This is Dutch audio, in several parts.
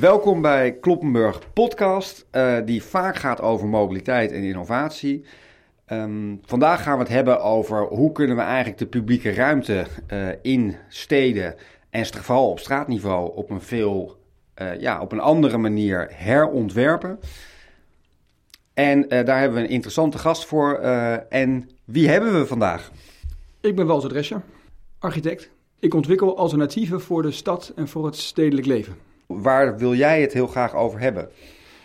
Welkom bij Kloppenburg Podcast, uh, die vaak gaat over mobiliteit en innovatie. Um, vandaag gaan we het hebben over hoe kunnen we eigenlijk de publieke ruimte uh, in steden en vooral op straatniveau op een veel, uh, ja, op een andere manier herontwerpen. En daar hebben we een interessante gast voor. en wie hebben we vandaag? Ik ben Walter Drescher, architect. Ik ontwikkel alternatieven voor de stad en voor het stedelijk leven. Waar wil jij het heel graag over hebben?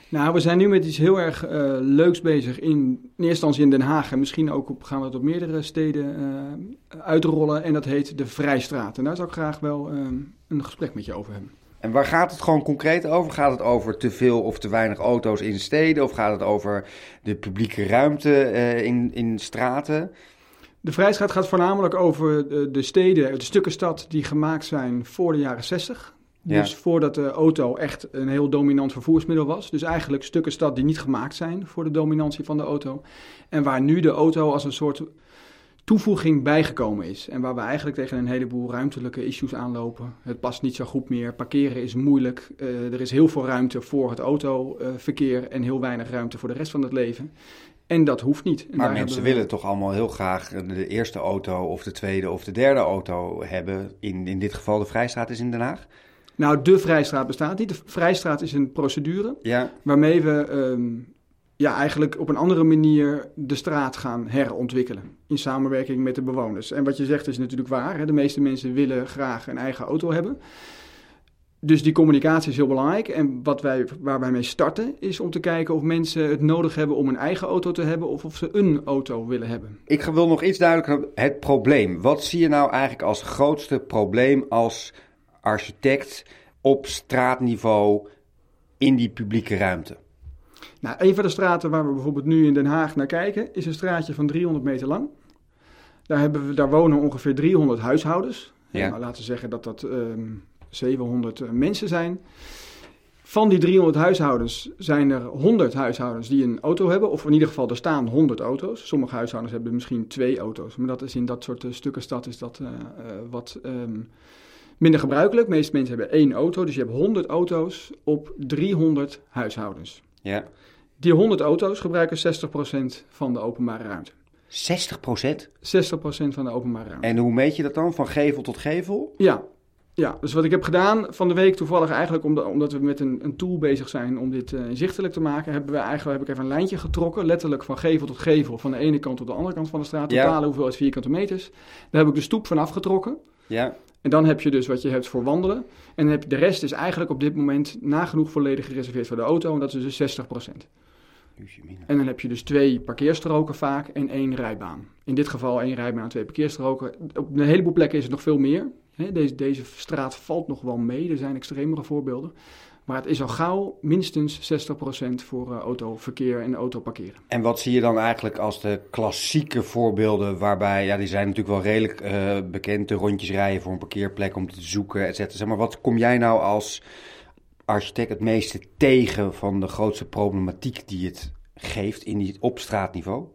Nou, we zijn nu met iets heel erg uh, leuks bezig. In, in, eerste instantie in Den Haag en misschien ook op, gaan we het op meerdere steden uh, uitrollen. En dat heet de Vrijstraat. En daar zou ik graag wel uh, een gesprek met je over hebben. En waar gaat het gewoon concreet over? Gaat het over te veel of te weinig auto's in steden? Of gaat het over de publieke ruimte in, in straten? De Vrijstraat gaat voornamelijk over de, de steden, de stukken stad die gemaakt zijn voor de jaren 60. Dus voordat de auto echt een heel dominant vervoersmiddel was. Dus eigenlijk stukken stad die niet gemaakt zijn voor de dominantie van de auto. En waar nu de auto als een soort toevoeging bijgekomen is. En waar we eigenlijk tegen een heleboel ruimtelijke issues aanlopen. Het past niet zo goed meer, parkeren is moeilijk. Uh, er is heel veel ruimte voor het autoverkeer en heel weinig ruimte voor de rest van het leven. En dat hoeft niet. En maar mensen we... willen toch allemaal heel graag de eerste auto of de tweede of de derde auto hebben. In, in dit geval de Vrijstraat is in Den Haag. Nou, de Vrijstraat bestaat niet. De Vrijstraat is een procedure ja. waarmee we um, ja, eigenlijk op een andere manier de straat gaan herontwikkelen. In samenwerking met de bewoners. En wat je zegt is natuurlijk waar. Hè? De meeste mensen willen graag een eigen auto hebben. Dus die communicatie is heel belangrijk. En wat wij, waar wij mee starten is om te kijken of mensen het nodig hebben om een eigen auto te hebben of of ze een auto willen hebben. Ik wil nog iets duidelijker. Het probleem. Wat zie je nou eigenlijk als grootste probleem als architect op straatniveau in die publieke ruimte? Nou, een van de straten waar we bijvoorbeeld nu in Den Haag naar kijken, is een straatje van 300 meter lang. Daar, hebben we, daar wonen ongeveer 300 huishoudens. Ja. Nou, laten we zeggen dat dat um, 700 uh, mensen zijn. Van die 300 huishoudens zijn er 100 huishoudens die een auto hebben. Of in ieder geval, er staan 100 auto's. Sommige huishoudens hebben misschien twee auto's. Maar dat is in dat soort uh, stukken stad is dat uh, wat um, minder gebruikelijk. De meeste mensen hebben één auto. Dus je hebt 100 auto's op 300 huishoudens. Ja. Die 100 auto's gebruiken 60% van de openbare ruimte. 60% 60% van de openbare ruimte. En hoe meet je dat dan? Van gevel tot gevel? Ja. Ja, dus wat ik heb gedaan van de week toevallig eigenlijk, omdat we met een, een tool bezig zijn om dit uh, inzichtelijk te maken, hebben we eigenlijk heb ik even een lijntje getrokken, letterlijk van gevel tot gevel, van de ene kant tot de andere kant van de straat, totale ja. hoeveelheid vierkante meters. Daar heb ik de stoep van afgetrokken. Ja. En dan heb je dus wat je hebt voor wandelen. En dan heb je, de rest is eigenlijk op dit moment nagenoeg volledig gereserveerd voor de auto. En dat is dus 60% En dan heb je dus twee parkeerstroken vaak en één rijbaan. In dit geval één rijbaan en twee parkeerstroken. Op een heleboel plekken is het nog veel meer. Deze, deze straat valt nog wel mee. Er zijn extremere voorbeelden. Maar het is al gauw minstens 60% voor uh, autoverkeer en autoparkeren. En wat zie je dan eigenlijk als de klassieke voorbeelden waarbij, ja, die zijn natuurlijk wel redelijk uh, bekend, de rondjes rijden voor een parkeerplek om te zoeken, et cetera. Zeg maar wat kom jij nou als architect het meeste tegen van de grootste problematiek die het geeft in die, op straatniveau?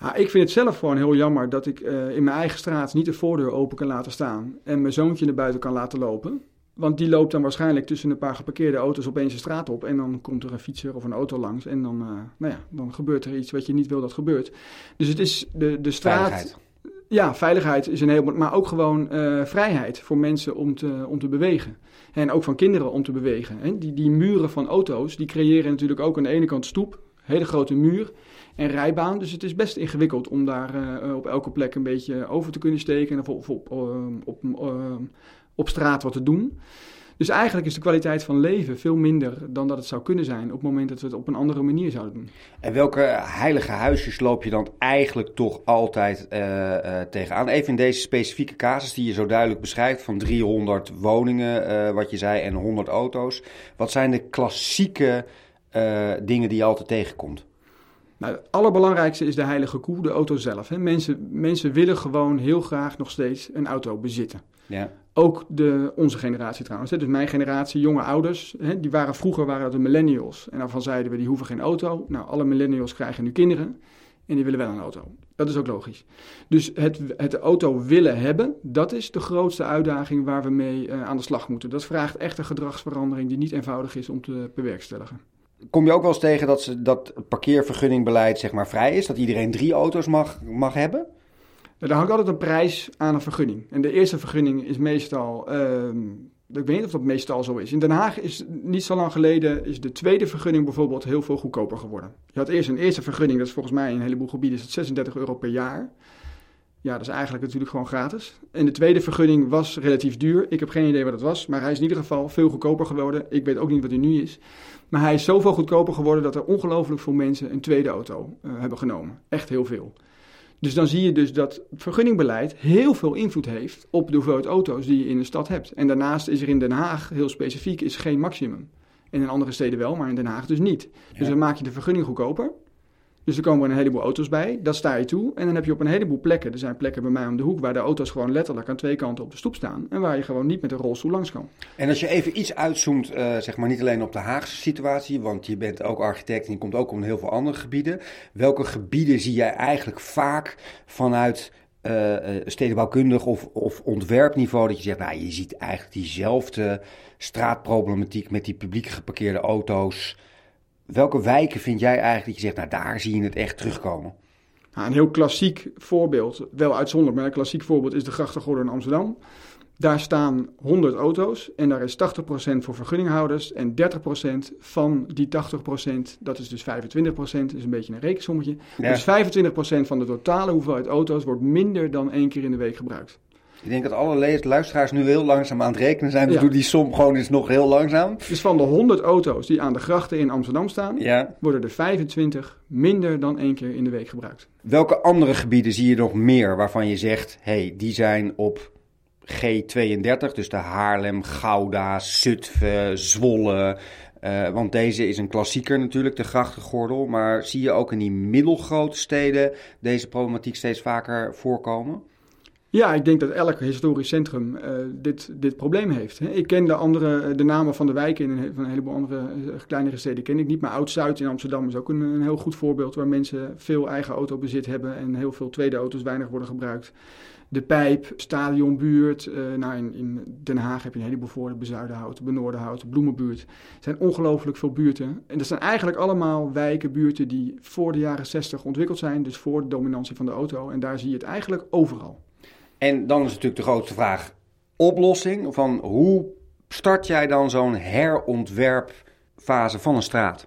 Ja, ik vind het zelf gewoon heel jammer dat ik uh, in mijn eigen straat niet de voordeur open kan laten staan en mijn zoontje naar buiten kan laten lopen. Want die loopt dan waarschijnlijk tussen een paar geparkeerde auto's opeens de straat op. En dan komt er een fietser of een auto langs. En dan, uh, nou ja, dan gebeurt er iets wat je niet wil dat gebeurt. Dus het is de, de straat. Veiligheid. Ja, veiligheid is een heel. Maar ook gewoon uh, vrijheid voor mensen om te, om te bewegen. En ook van kinderen om te bewegen. Hè. Die, die muren van auto's die creëren natuurlijk ook aan de ene kant stoep. Hele grote muur en rijbaan. Dus het is best ingewikkeld om daar uh, op elke plek een beetje over te kunnen steken. Of op, op, op, op op straat wat te doen. Dus eigenlijk is de kwaliteit van leven veel minder dan dat het zou kunnen zijn op het moment dat we het op een andere manier zouden doen. En welke heilige huisjes loop je dan eigenlijk toch altijd uh, uh, tegenaan? Even in deze specifieke casus die je zo duidelijk beschrijft van 300 woningen, uh, wat je zei, en 100 auto's. Wat zijn de klassieke dingen die je altijd tegenkomt? Nou, het allerbelangrijkste is de heilige koe, de auto zelf. Hè. Mensen, mensen willen gewoon heel graag nog steeds een auto bezitten. Ja. Ook de, onze generatie trouwens. Hè. Dus mijn generatie, jonge ouders, hè, die waren vroeger waren de millennials. En daarvan zeiden we, die hoeven geen auto. Nou, alle millennials krijgen nu kinderen. En die willen wel een auto. Dat is ook logisch. Dus het, het auto willen hebben, dat is de grootste uitdaging waar we mee uh, aan de slag moeten. Dat vraagt echt een gedragsverandering die niet eenvoudig is om te bewerkstelligen. Kom je ook wel eens tegen dat, ze, dat parkeervergunningbeleid zeg maar, vrij is? Dat iedereen drie auto's mag, mag hebben? Er hangt altijd een prijs aan een vergunning. En de eerste vergunning is meestal ehm, ik weet niet of dat meestal zo is. In Den Haag is niet zo lang geleden is de tweede vergunning bijvoorbeeld heel veel goedkoper geworden. Je had eerst een eerste vergunning, dat is volgens mij in een heleboel gebieden is het 36 euro per jaar. Ja, dat is eigenlijk natuurlijk gewoon gratis. En de tweede vergunning was relatief duur. Ik heb geen idee wat het was, maar hij is in ieder geval veel goedkoper geworden. Ik weet ook niet wat hij nu is. Maar hij is zoveel goedkoper geworden dat er ongelooflijk veel mensen een tweede auto uh, hebben genomen. Echt heel veel. Dus dan zie je dus dat vergunningbeleid heel veel invloed heeft op de hoeveelheid auto's die je in een stad hebt. En daarnaast is er in Den Haag heel specifiek is geen maximum. En in andere steden wel, maar in Den Haag dus niet. Dus dan maak je de vergunning goedkoper. Dus er komen een heleboel auto's bij, dat sta je toe. En dan heb je op een heleboel plekken, er zijn plekken bij mij om de hoek... waar de auto's gewoon letterlijk aan twee kanten op de stoep staan... en waar je gewoon niet met een rolstoel langs kan. En als je even iets uitzoomt, uh, zeg maar niet alleen op de Haagse situatie... want je bent ook architect en je komt ook om heel veel andere gebieden. Welke gebieden zie jij eigenlijk vaak vanuit uh, stedenbouwkundig of, of ontwerpniveau... dat je zegt, nou, je ziet eigenlijk diezelfde straatproblematiek... met die publiek geparkeerde auto's... Welke wijken vind jij eigenlijk dat je zegt, nou daar zie je het echt terugkomen? Nou, een heel klassiek voorbeeld, wel uitzonderlijk, maar een klassiek voorbeeld is de grachtengordel in Amsterdam. Daar staan 100 auto's en daar is 80% voor vergunninghouders en 30% van die 80%, dat is dus 25%, is een beetje een rekensommetje. Dus 25% van de totale hoeveelheid auto's wordt minder dan één keer in de week gebruikt. Ik denk dat alle luisteraars nu heel langzaam aan het rekenen zijn. Dus doe die som gewoon eens nog heel langzaam. Dus van de 100 auto's die aan de grachten in Amsterdam staan, worden er 25 minder dan één keer in de week gebruikt. Welke andere gebieden zie je nog meer waarvan je zegt, hey, die zijn op G32, dus de Haarlem, Gouda, Zutphen, Zwolle. Uh, want deze is een klassieker natuurlijk, de grachtengordel. Maar zie je ook in die middelgrote steden deze problematiek steeds vaker voorkomen? Ja, ik denk dat elk historisch centrum uh, dit, dit probleem heeft. Ik ken de, andere, eh, de namen van de wijken in van een heleboel andere uh, kleinere steden ken ik niet. Maar Oud-Zuid in Amsterdam is ook een, heel goed voorbeeld waar mensen veel eigen autobezit hebben en heel veel tweede auto's weinig worden gebruikt. De Pijp, Stadionbuurt, nou in, in, Den Haag heb je een heleboel voorbeelden, Bezuidenhout, Benoordenhout, Bloemenbuurt. Er zijn ongelooflijk veel buurten. En dat zijn eigenlijk allemaal wijken, buurten die voor de jaren 60 ontwikkeld zijn, dus voor de dominantie van de auto. En daar zie je het eigenlijk overal. En dan is natuurlijk de grootste vraag: oplossing van hoe start jij dan zo'n herontwerpfase van een straat?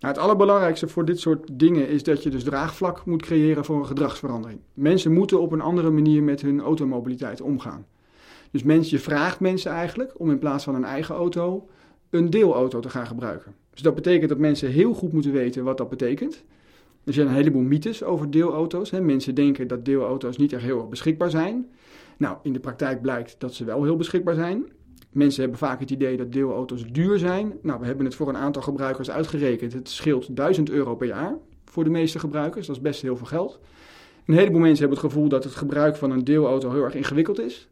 Nou, het allerbelangrijkste voor dit soort dingen is dat je dus draagvlak moet creëren voor een gedragsverandering. Mensen moeten op een andere manier met hun automobiliteit omgaan. Dus mensen, je vraagt mensen eigenlijk om in plaats van een eigen auto een deelauto te gaan gebruiken. Dus dat betekent dat mensen heel goed moeten weten wat dat betekent. Er zijn een heleboel mythes over deelauto's. Hè. Mensen denken dat deelauto's niet echt heel beschikbaar zijn. Nou, in de praktijk blijkt dat ze wel heel beschikbaar zijn. Mensen hebben vaak het idee dat deelauto's duur zijn. Nou, we hebben het voor een aantal gebruikers uitgerekend. Het scheelt 1000 euro per jaar voor de meeste gebruikers. Dat is best heel veel geld. Een heleboel mensen hebben het gevoel dat het gebruik van een deelauto heel erg ingewikkeld is.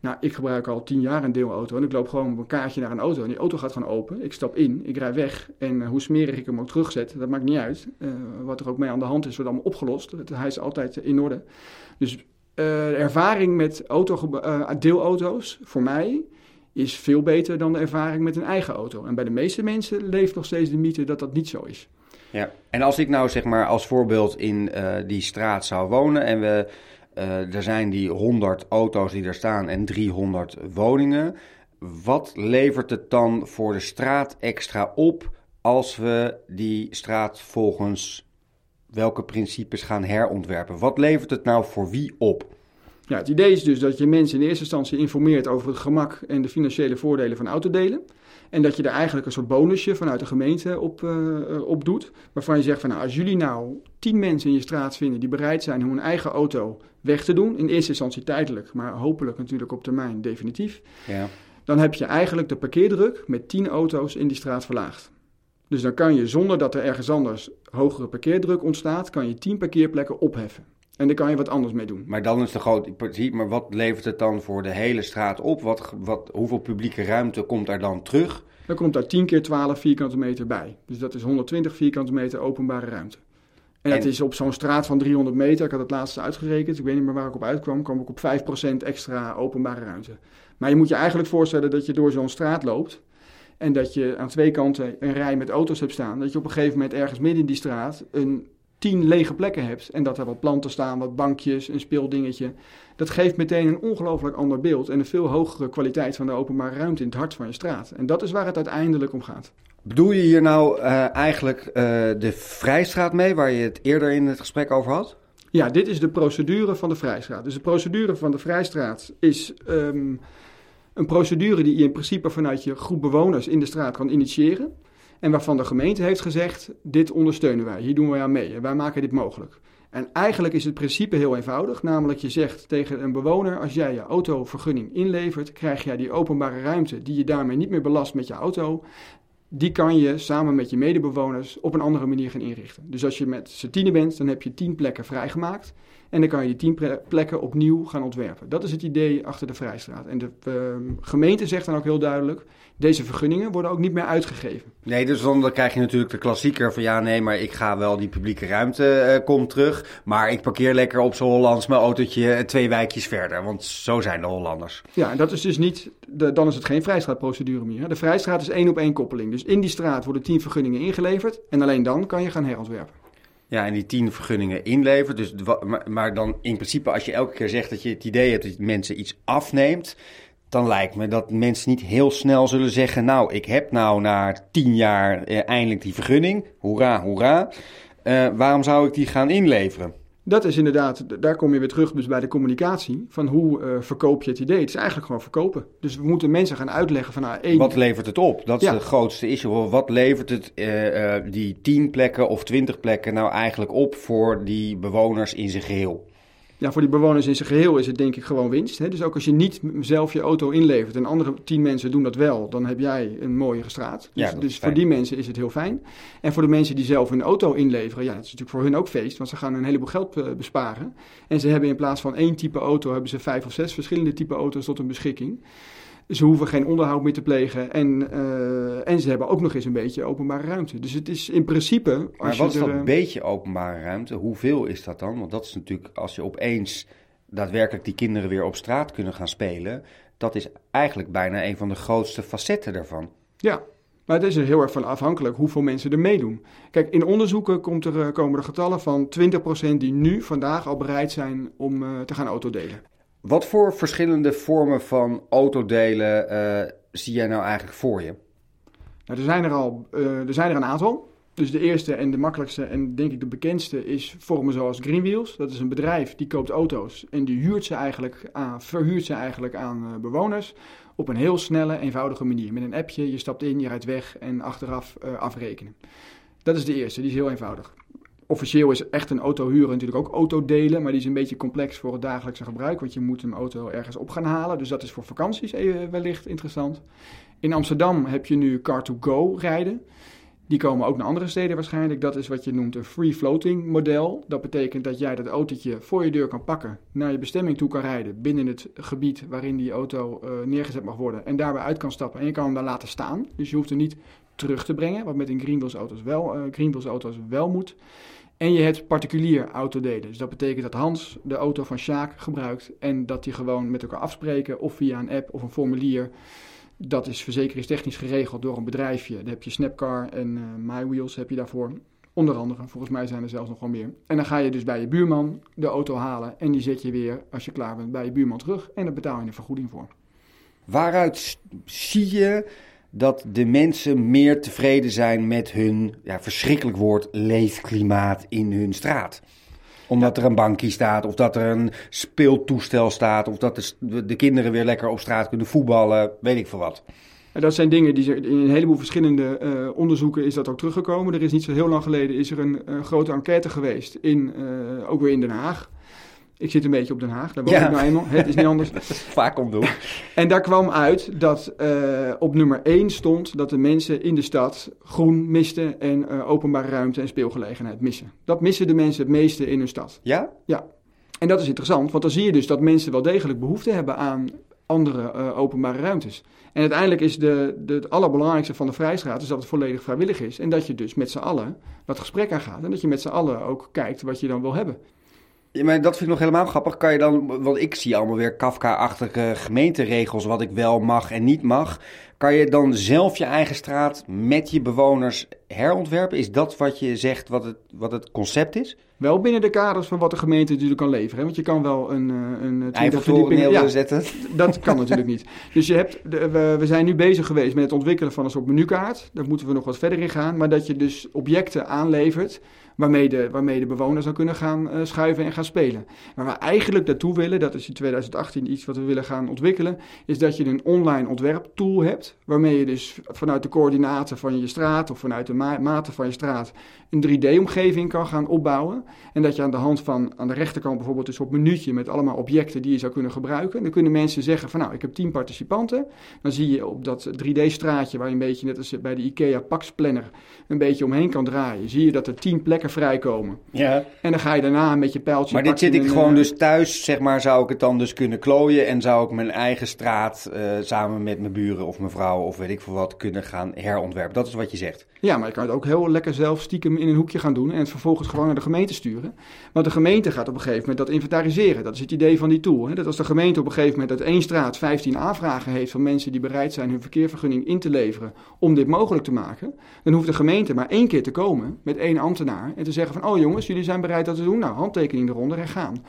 Nou, ik gebruik al tien jaar een deelauto en ik loop gewoon op een kaartje naar een auto en die auto gaat gewoon open. Ik stap in, ik rij weg en uh, hoe smerig ik hem ook terugzet, dat maakt niet uit. Uh, wat er ook mee aan de hand is, wordt allemaal opgelost. Hij is altijd in orde. Dus uh, de ervaring met auto, deelauto's voor mij is veel beter dan de ervaring met een eigen auto. En bij de meeste mensen leeft nog steeds de mythe dat dat niet zo is. Ja, en als ik nou zeg maar als voorbeeld in die straat zou wonen en we uh, er zijn die 100 auto's die er staan en 300 woningen. Wat levert het dan voor de straat extra op als we die straat volgens welke principes gaan herontwerpen? Wat levert het nou voor wie op? Ja, het idee is dus dat je mensen in eerste instantie informeert over het gemak en de financiële voordelen van autodelen. En dat je daar eigenlijk een soort bonusje vanuit de gemeente op, uh, op doet. Waarvan je zegt van nou, als jullie nou tien mensen in je straat vinden die bereid zijn om hun eigen auto weg te doen. In eerste instantie tijdelijk, maar hopelijk natuurlijk op termijn definitief. Ja. Dan heb je eigenlijk de parkeerdruk met tien auto's in die straat verlaagd. Dus dan kan je zonder dat er ergens anders hogere parkeerdruk ontstaat, kan je tien parkeerplekken opheffen. En daar kan je wat anders mee doen. Maar dan is de grote maar wat levert het dan voor de hele straat op? Wat, wat, hoeveel publieke ruimte komt er dan terug? Dan komt daar 10 keer 12 vierkante meter bij. Dus dat is 120 vierkante meter openbare ruimte. En dat is op zo'n straat van 300 meter, ik had het laatst uitgerekend, ik weet niet meer waar ik op uitkwam, kwam ik op 5% extra openbare ruimte. Maar je moet je eigenlijk voorstellen dat je door zo'n straat loopt en dat je aan twee kanten een rij met auto's hebt staan. Dat je op een gegeven moment ergens midden in die straat een tien lege plekken hebt. En dat er wat planten staan, wat bankjes, een speeldingetje. Dat geeft meteen een ongelooflijk ander beeld en een veel hogere kwaliteit van de openbare ruimte in het hart van je straat. En dat is waar het uiteindelijk om gaat. Bedoel je hier nou uh, eigenlijk uh, de Vrijstraat mee, waar je het eerder in het gesprek over had? Ja, dit is de procedure van de Vrijstraat. Dus de procedure van de Vrijstraat is um, een procedure die je in principe vanuit je groep bewoners in de straat kan initiëren. En waarvan de gemeente heeft gezegd: dit ondersteunen wij, hier doen wij aan mee wij maken dit mogelijk. En eigenlijk is het principe heel eenvoudig, namelijk je zegt tegen een bewoner: als jij je autovergunning inlevert, krijg jij die openbare ruimte die je daarmee niet meer belast met je auto die kan je samen met je medebewoners op een andere manier gaan inrichten. Dus als je met z'n tienen bent, dan heb je tien plekken vrijgemaakt. En dan kan je die tien plekken opnieuw gaan ontwerpen. Dat is het idee achter de Vrijstraat. En de uh, gemeente zegt dan ook heel duidelijk: deze vergunningen worden ook niet meer uitgegeven. Nee, dus dan krijg je natuurlijk de klassieker van ja, nee, maar ik ga wel die publieke ruimte uh, komt terug. Maar ik parkeer lekker op zo'n Hollands mijn autootje twee wijkjes verder. Want zo zijn de Hollanders. Ja, en dat is dus niet, de, dan is het geen vrijstraatprocedure meer. De Vrijstraat is één op één koppeling. Dus in die straat worden tien vergunningen ingeleverd. En alleen dan kan je gaan herontwerpen. Ja, en die tien vergunningen inlevert. Dus, maar, maar dan in principe, als je elke keer zegt dat je het idee hebt dat mensen iets afneemt, dan lijkt me dat mensen niet heel snel zullen zeggen: Nou, ik heb nou na tien jaar eh, eindelijk die vergunning. Hoera, hoera. Uh, waarom zou ik die gaan inleveren? Dat is inderdaad, daar kom je weer terug dus bij de communicatie. Van hoe uh, verkoop je het idee? Het is eigenlijk gewoon verkopen. Dus we moeten mensen gaan uitleggen van... Nou, één... Wat levert het op? Dat is ja. de grootste issue. Wat levert het, uh, uh, die tien plekken of twintig plekken nou eigenlijk op voor die bewoners in zijn geheel? Ja, voor die bewoners in zijn geheel is het denk ik gewoon winst. Hè? Dus ook als je niet zelf je auto inlevert en andere tien mensen doen dat wel, dan heb jij een mooiere straat. Dus, ja, dus voor die mensen is het heel fijn. En voor de mensen die zelf hun auto inleveren, ja, het is natuurlijk voor hun ook feest, want ze gaan een heleboel geld eh, besparen. En ze hebben in plaats van één type auto, hebben ze vijf of zes verschillende type auto's tot hun beschikking. Ze hoeven geen onderhoud meer te plegen en, uh, en ze hebben ook nog eens een beetje openbare ruimte. Dus het is in principe... Maar wat is dat een beetje openbare ruimte? Hoeveel is dat dan? Want dat is natuurlijk, als je opeens daadwerkelijk die kinderen weer op straat kunnen gaan spelen... dat is eigenlijk bijna een van de grootste facetten daarvan. Ja, maar het is er heel erg van afhankelijk hoeveel mensen er meedoen. Kijk, in onderzoeken komt er, komen er getallen van 20% die nu, vandaag, al bereid zijn om uh, te gaan autodelen. Wat voor verschillende vormen van autodelen uh, zie jij nou eigenlijk voor je? Nou, er zijn er al uh, er zijn er een aantal. Dus de eerste en de makkelijkste en denk ik de bekendste is vormen zoals Greenwheels. Dat is een bedrijf die koopt auto's en die huurt ze eigenlijk aan, verhuurt ze eigenlijk aan uh, bewoners op een heel snelle, eenvoudige manier. Met een appje, je stapt in, je rijdt weg en achteraf afrekenen. Dat is de eerste, die is heel eenvoudig officieel is echt een auto huren natuurlijk ook autodelen, maar die is een beetje complex voor het dagelijkse gebruik, want je moet een auto ergens op gaan halen. Dus dat is voor vakanties wellicht interessant. In Amsterdam heb je nu Car2Go rijden. Die komen ook naar andere steden waarschijnlijk. Dat is wat je noemt een free floating model. Dat betekent dat jij dat autootje voor je deur kan pakken, naar je bestemming toe kan rijden binnen het gebied waarin die auto uh, neergezet mag worden en daarbij uit kan stappen en je kan hem daar laten staan. Dus je hoeft hem niet terug te brengen, wat met een Greenwheels auto's wel, uh, Greenwheels auto's wel moet. En je hebt particulier autodelen. Dus dat betekent dat Hans de auto van Sjaak gebruikt en dat die gewoon met elkaar afspreken of via een app of een formulier. Dat is verzekeringstechnisch geregeld door een bedrijfje. Daar heb je Snapcar en uh, MyWheels heb je daarvoor. Onder andere, volgens mij zijn er zelfs nog wel meer. En dan ga je dus bij je buurman de auto halen en die zet je weer, als je klaar bent, bij je buurman terug. En daar betaal je een vergoeding voor. Waaruit zie je dat de mensen meer tevreden zijn met hun, ja, verschrikkelijk woord, leefklimaat in hun straat. Omdat er een bankje staat, of dat er een speeltoestel staat, of dat de, de kinderen weer lekker op straat kunnen voetballen, weet ik veel wat. dat zijn dingen die in een heleboel verschillende uh, onderzoeken is dat ook teruggekomen. Er is niet zo heel lang geleden is er een, een grote enquête geweest, in, uh, ook weer in Den Haag. Ik zit een beetje op Den Haag, daar woon ja. ik nou eenmaal. Het is niet anders. Vaak om doen. En daar kwam uit dat uh, op nummer 1 stond dat de mensen in de stad groen misten en uh, openbare ruimte en speelgelegenheid missen. Dat missen de mensen het meeste in hun stad. Ja? Ja. En dat is interessant, want dan zie je dus dat mensen wel degelijk behoefte hebben aan andere uh, openbare ruimtes. En uiteindelijk is de, de, het allerbelangrijkste van de Vrijstraat is dat het volledig vrijwillig is. En dat je dus met z'n allen wat gesprek aangaat. En dat je met z'n allen ook kijkt wat je dan wil hebben. Ja, maar dat vind ik nog helemaal grappig. Kan je dan, want ik zie allemaal weer Kafka-achtige gemeenteregels, wat ik wel mag en niet mag. Kan je dan zelf je eigen straat met je bewoners herontwerpen? Is dat wat je zegt, wat het, wat het concept is? Wel binnen de kaders van wat de gemeente natuurlijk kan leveren. Want je kan wel een, eh, een 20 verdiepingen... Ja, zetten. Dat kan natuurlijk niet. Dus je hebt, we, we zijn nu bezig geweest met het ontwikkelen van een soort menukaart. Daar moeten we nog wat verder in gaan. Maar dat je dus objecten aanlevert waarmee de, waarmee de bewoners dan kunnen gaan uh, schuiven en gaan spelen. Waar we eigenlijk naartoe willen, dat is in 2018 iets wat we willen gaan ontwikkelen, is dat je een online ontwerptool hebt, waarmee je dus vanuit de coördinaten van je straat of vanuit de ma maten van je straat een 3D-omgeving kan gaan opbouwen. En dat je aan de hand van, aan de rechterkant bijvoorbeeld een soort minuutje met allemaal objecten die je zou kunnen gebruiken. Dan kunnen mensen zeggen van nou, ik heb 10 participanten. Dan zie je op dat 3D-straatje waar je een beetje net als bij de IKEA Pax Planner een beetje omheen kan draaien, zie je dat er 10 plekken vrijkomen. Ja. En dan ga je daarna met je pijltje... Maar dit zit ik gewoon eh, dus thuis, zeg maar, zou ik het dan dus kunnen klooien... en zou ik mijn eigen straat uh, samen met mijn buren of mijn vrouw of weet ik veel wat kunnen gaan herontwerpen. Dat is wat je zegt. Ja, maar je kan het ook heel lekker zelf stiekem in een hoekje gaan doen... en het vervolgens gewoon naar de gemeente sturen. Want de gemeente gaat op een gegeven moment dat inventariseren. Dat is het idee van die tool. Hè? Dat als de gemeente op een gegeven moment uit één straat 15 aanvragen heeft... van mensen die bereid zijn hun verkeervergunning in te leveren... om dit mogelijk te maken... dan hoeft de gemeente maar één keer te komen met één ambtenaar en te zeggen van, oh jongens, jullie zijn bereid dat te doen. Nou, handtekening eronder en gaan.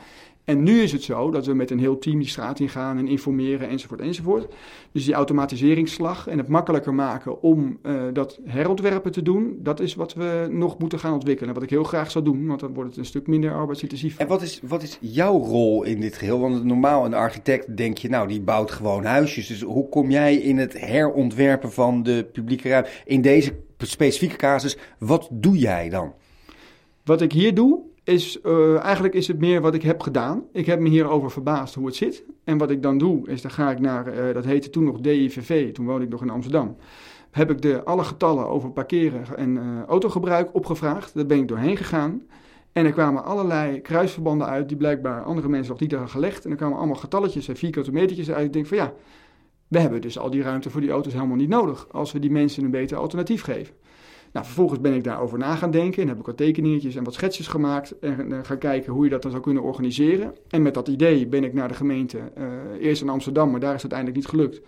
En nu is het zo dat we met een heel team die straat in gaan en informeren enzovoort enzovoort. Dus die automatiseringsslag en het makkelijker maken om uh, dat herontwerpen te doen, dat is wat we nog moeten gaan ontwikkelen. Wat ik heel graag zou doen, want dan wordt het een stuk minder arbeidsintensief. En wat is, wat is jouw rol in dit geheel? Want normaal een architect denk je, nou die bouwt gewoon huisjes. Dus hoe kom jij in het herontwerpen van de publieke ruimte? In deze specifieke casus, wat doe jij dan? Wat ik hier doe, is uh, eigenlijk is het meer wat ik heb gedaan. Ik heb me hierover verbaasd hoe het zit. En wat ik dan doe, is dan ga ik naar, uh, dat heette toen nog DIVV, toen woonde ik nog in Amsterdam. Heb ik de, alle getallen over parkeren en uh, autogebruik opgevraagd. Daar ben ik doorheen gegaan. En er kwamen allerlei kruisverbanden uit die blijkbaar andere mensen nog niet hadden gelegd. En er kwamen allemaal getalletjes en vierkante metertjes uit. Ik denk van ja, we hebben dus al die ruimte voor die auto's helemaal niet nodig. Als we die mensen een beter alternatief geven. Nou, vervolgens ben ik daarover na gaan denken en heb ik wat tekeningetjes en wat schetsjes gemaakt en uh, gaan kijken hoe je dat dan zou kunnen organiseren. En met dat idee ben ik naar de gemeente, uh, eerst in Amsterdam, maar daar is het uiteindelijk niet gelukt,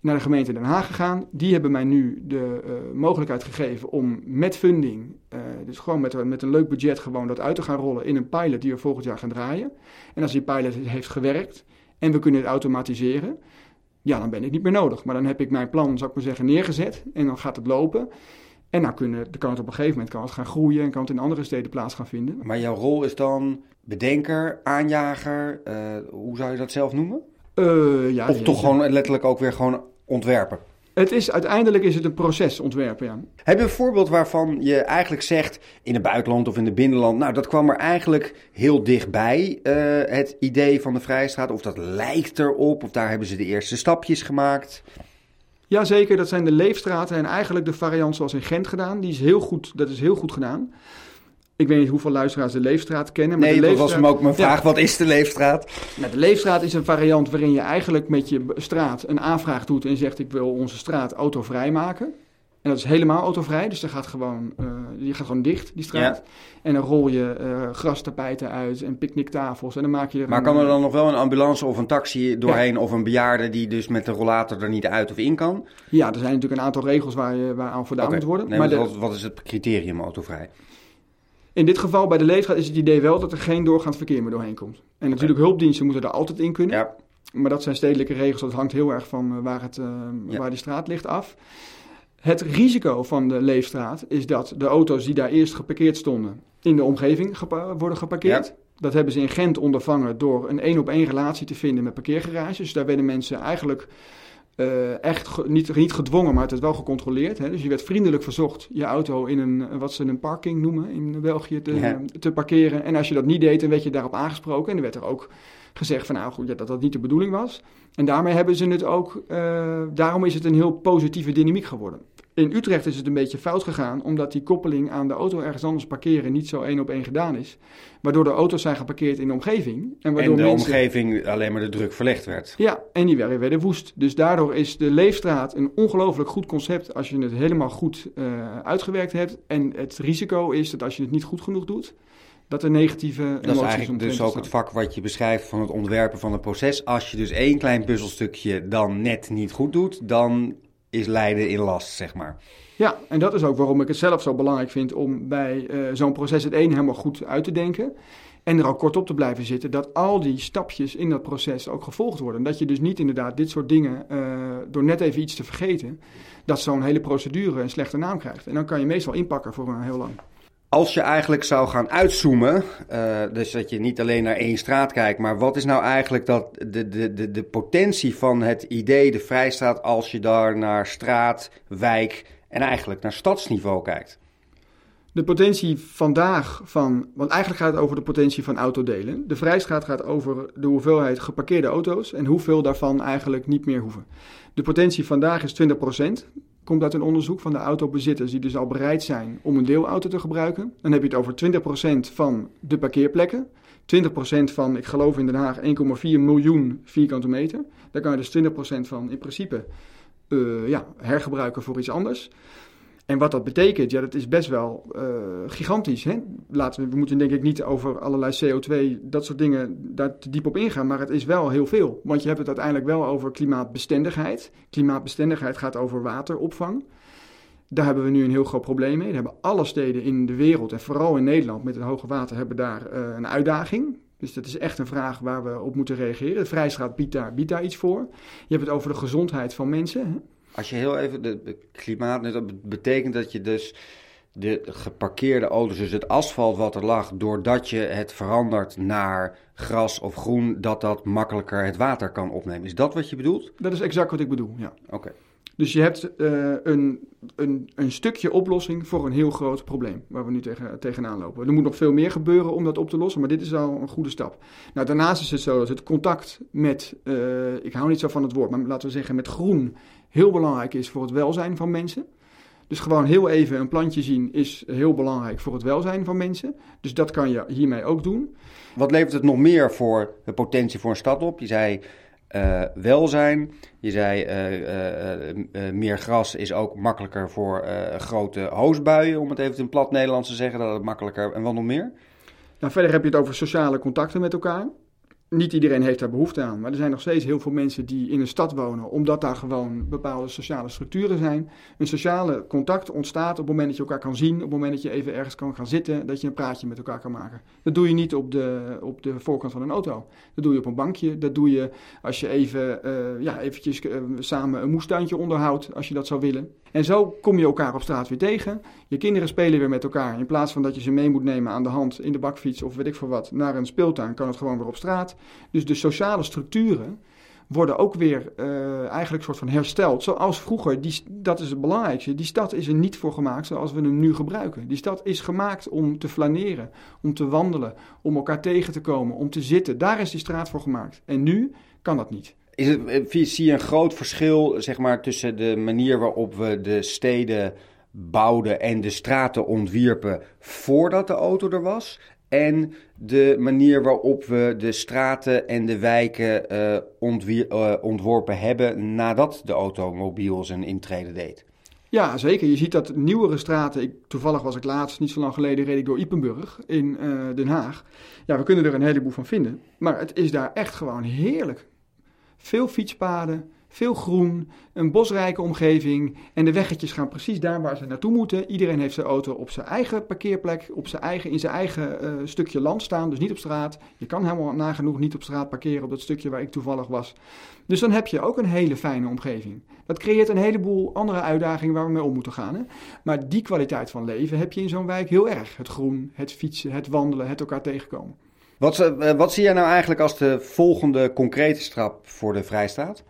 naar de gemeente Den Haag gegaan. Die hebben mij nu de uh, mogelijkheid gegeven om met funding, dus gewoon met, met een leuk budget, gewoon dat uit te gaan rollen in een pilot die we volgend jaar gaan draaien. En als die pilot heeft gewerkt en we kunnen het automatiseren, ja, dan ben ik niet meer nodig. Maar dan heb ik mijn plan, zou ik maar zeggen, neergezet en dan gaat het lopen. En nou kunnen, kan het op een gegeven moment kan het gaan groeien en kan het in andere steden plaats gaan vinden. Maar jouw rol is dan bedenker, aanjager, uh, hoe zou je dat zelf noemen? Uh, ja, of toch gewoon letterlijk ook weer gewoon ontwerpen? Het is, uiteindelijk is het een proces ontwerpen, ja. Heb je een voorbeeld waarvan je eigenlijk zegt in het buitenland of in het binnenland... nou, dat kwam er eigenlijk heel dichtbij, uh, het idee van de Vrijstraat... of dat lijkt erop, of daar hebben ze de eerste stapjes gemaakt... Jazeker, dat zijn de leefstraten en eigenlijk de variant zoals in Gent gedaan. Die is heel goed, dat is heel goed gedaan. Ik weet niet hoeveel luisteraars de Leefstraat kennen. Maar nee, de Leefstraat... dat was hem ook mijn vraag. Wat is de Leefstraat? Nou, de Leefstraat is een variant waarin je eigenlijk met je straat een aanvraag doet en zegt: Ik wil onze straat autovrij maken. En dat is helemaal autovrij, dus dan gaat gewoon, uh, die gaat gewoon dicht, die straat. Ja. En dan rol je uh, grastapijten uit en picknicktafels en dan maak je er Maar een, kan er dan nog wel een ambulance of een taxi doorheen... Ja. of een bejaarde die dus met de rollator er niet uit of in kan? Ja, er zijn natuurlijk een aantal regels waar, je, waar aan voldaan okay. moet worden. Nee, maar, maar de, wat, wat, is het criterium autovrij? In dit geval bij de leefstraat is het idee wel dat er geen doorgaand verkeer meer doorheen komt. En natuurlijk hulpdiensten moeten er altijd in kunnen. Ja. Maar dat zijn stedelijke regels, dat hangt heel erg van waar, het, uh, ja. waar die straat ligt af. Het risico van de Leefstraat is dat de auto's die daar eerst geparkeerd stonden in de omgeving gepa worden geparkeerd. Ja. Dat hebben ze in Gent ondervangen door een één op één relatie te vinden met parkeergarages. Dus daar werden mensen eigenlijk uh, echt ge niet, niet gedwongen, maar het is wel gecontroleerd. Hè? Dus je werd vriendelijk verzocht je auto in een, wat ze een parking noemen in België, te, ja. te parkeren. En als je dat niet deed, dan werd je daarop aangesproken. En er werd er ook gezegd van nou goed, ja, dat dat niet de bedoeling was. En daarmee hebben ze het ook, uh, daarom is het een heel positieve dynamiek geworden. In Utrecht is het een beetje fout gegaan, omdat die koppeling aan de auto ergens anders parkeren niet zo één op één gedaan is. Waardoor de auto's zijn geparkeerd in de omgeving. En, waardoor en de omgeving alleen maar de druk verlegd werd. Ja, en die werden, werden woest. Dus daardoor is de Leefstraat een ongelooflijk goed concept als je het helemaal goed uh, uitgewerkt hebt. En het risico is dat als je het niet goed genoeg doet, dat er negatieve emoties Dat is eigenlijk dus ook het vak wat je beschrijft van het ontwerpen van het proces. Als je dus één klein puzzelstukje dan net niet goed doet, dan is lijden in last, zeg maar. Ja, en dat is ook waarom ik het zelf zo belangrijk vind om bij uh, zo'n proces het één helemaal goed uit te denken. En er ook kort op te blijven zitten, dat al die stapjes in dat proces ook gevolgd worden. Dat je dus niet inderdaad dit soort dingen, uh, door net even iets te vergeten, dat zo'n hele procedure een slechte naam krijgt. En dan kan je meestal inpakken voor een heel lang. Als je eigenlijk zou gaan uitzoomen, uh, dus dat je niet alleen naar één straat kijkt, maar wat is nou eigenlijk dat, de, de, de, de potentie van het idee, de vrijstraat, als je daar naar straat, wijk en eigenlijk naar stadsniveau kijkt? De potentie vandaag van, want eigenlijk gaat het over de potentie van autodelen. De vrijstraat gaat over de hoeveelheid geparkeerde auto's en hoeveel daarvan eigenlijk niet meer hoeven. De potentie vandaag is 20% komt uit een onderzoek van de autobezitters die dus al bereid zijn om een deelauto te gebruiken. Dan heb je het over 20% van de parkeerplekken. 20% van, ik geloof in Den Haag, 1,4 miljoen vierkante meter. Daar kan je dus 20% van in principe uh, ja, hergebruiken voor iets anders. En wat dat betekent, ja, dat is best wel uh, gigantisch. Hè? Laten we, we moeten denk ik niet over allerlei CO2, dat soort dingen, daar te diep op ingaan. Maar het is wel heel veel. Want je hebt het uiteindelijk wel over klimaatbestendigheid. Klimaatbestendigheid gaat over wateropvang. Daar hebben we nu een heel groot probleem mee. Daar hebben alle steden in de wereld en vooral in Nederland met het hoge water hebben daar uh, een uitdaging. Dus dat is echt een vraag waar we op moeten reageren. De Vrijstraat biedt daar, biedt daar iets voor. Je hebt het over de gezondheid van mensen. Hè? Als je heel even de, klimaat, dat betekent dat je dus de geparkeerde auto's, dus het asfalt wat er lag, doordat je het verandert naar gras of groen, dat dat makkelijker het water kan opnemen. Is dat wat je bedoelt? Dat is exact wat ik bedoel, ja. Oké. Dus je hebt uh, een, een, een stukje oplossing voor een heel groot probleem waar we nu tegen, tegenaan lopen. Er moet nog veel meer gebeuren om dat op te lossen, maar dit is al een goede stap. Nou, daarnaast is het zo dat het contact met, uh, ik hou niet zo van het woord, maar laten we zeggen met groen, heel belangrijk is voor het welzijn van mensen. Dus gewoon heel even een plantje zien is heel belangrijk voor het welzijn van mensen. Dus dat kan je hiermee ook doen. Wat levert het nog meer voor de potentie voor een stad op? Je zei uh, welzijn. Je zei uh, uh, meer gras is ook makkelijker voor grote hoosbuien, om het even in plat Nederlands te zeggen. Dat het makkelijker. En wat nog meer? Nou, verder heb je het over sociale contacten met elkaar niet iedereen heeft daar behoefte aan, maar er zijn nog steeds heel veel mensen die in een stad wonen, omdat daar gewoon bepaalde sociale structuren zijn. Een sociale contact ontstaat op het moment dat je elkaar kan zien, op het moment dat je even ergens kan gaan zitten, dat je een praatje met elkaar kan maken. Dat doe je niet op de, op de voorkant van een auto. Dat doe je op een bankje. Dat doe je als je even, uh, ja, eventjes uh, samen een moestuintje onderhoudt, als je dat zou willen. En zo kom je elkaar op straat weer tegen. Je kinderen spelen weer met elkaar. In plaats van dat je ze mee moet nemen aan de hand in de bakfiets of weet ik veel wat, naar een speeltuin, kan het gewoon weer op straat. Dus de sociale structuren worden ook weer uh, eigenlijk soort van hersteld. Zoals vroeger, die, dat is het belangrijkste. Die stad is er niet voor gemaakt zoals we hem nu gebruiken. Die stad is gemaakt om te flaneren, om te wandelen, om elkaar tegen te komen, om te zitten. Daar is die straat voor gemaakt. En nu kan dat niet. Is eh, zie je een groot verschil zeg maar, tussen de manier waarop we de steden bouwden en de straten ontwierpen voordat de auto er was? En de manier waarop we de straten en de wijken uh, uh, ontworpen hebben nadat de automobiel zijn intrede deed. Ja, zeker. Je ziet dat nieuwere straten. Ik, toevallig was ik laatst, niet zo lang geleden, reed ik door Ipenburg in Den Haag. Ja, we kunnen er een heleboel van vinden. Maar het is daar echt gewoon heerlijk. Veel fietspaden, veel groen, een bosrijke omgeving en de weggetjes gaan precies daar waar ze naartoe moeten. Iedereen heeft zijn auto op zijn eigen parkeerplek, op zijn eigen, in zijn eigen uh, stukje land staan, dus niet op straat. Je kan helemaal nagenoeg niet op straat parkeren op dat stukje waar ik toevallig was. Dus dan heb je ook een hele fijne omgeving. Dat creëert een heleboel andere uitdagingen waar we mee om moeten gaan. Hè? Maar die kwaliteit van leven heb je in zo'n wijk heel erg. Het groen, het fietsen, het wandelen, het elkaar tegenkomen. Wat, uh, wat zie jij nou eigenlijk als de volgende concrete stap voor de Vrijstaat?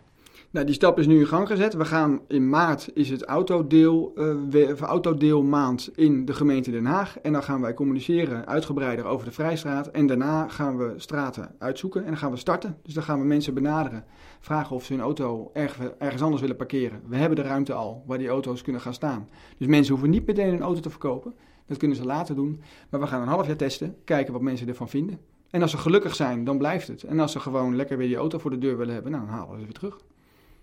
Nou, die stap is nu in gang gezet. We gaan in maart is het autodeel, uh, autodeelmaand in de gemeente Den Haag. En dan gaan wij communiceren uitgebreider over de Vrijstraat. En daarna gaan we straten uitzoeken en dan gaan we starten. Dus dan gaan we mensen benaderen, vragen of ze hun auto ergens anders willen parkeren. We hebben de ruimte al waar die auto's kunnen gaan staan. Dus mensen hoeven niet meteen een auto te verkopen. Dat kunnen ze later doen. Maar we gaan een half jaar testen, kijken wat mensen ervan vinden. En als ze gelukkig zijn, dan blijft het. En als ze gewoon lekker weer die auto voor de deur willen hebben, nou, dan halen we ze weer terug.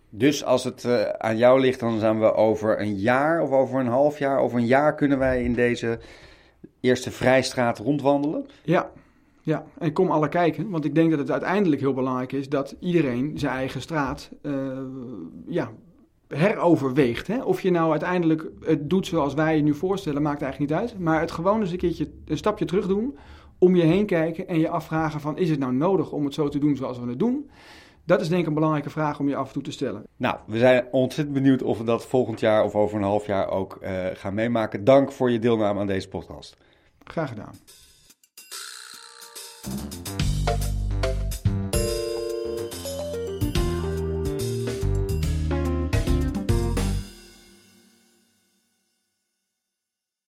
Dus als het uh, aan jou ligt, dan zijn we over een jaar of over een half jaar, over een jaar kunnen wij in deze eerste vrijstraat rondwandelen? Ja, ja, en kom alle kijken, want ik denk dat het uiteindelijk heel belangrijk is dat iedereen zijn eigen straat uh, ja, heroverweegt. Hè? Of je nou uiteindelijk het doet zoals wij je nu voorstellen, maakt eigenlijk niet uit. Maar het gewoon eens een keertje een stapje terug doen, om je heen kijken en je afvragen van is het nou nodig om het zo te doen zoals we het doen? Dat is denk ik een belangrijke vraag om je af en toe te stellen. Nou, we zijn ontzettend benieuwd of we dat volgend jaar of over een half jaar ook eh, gaan meemaken. Dank voor je deelname aan deze podcast. Graag gedaan.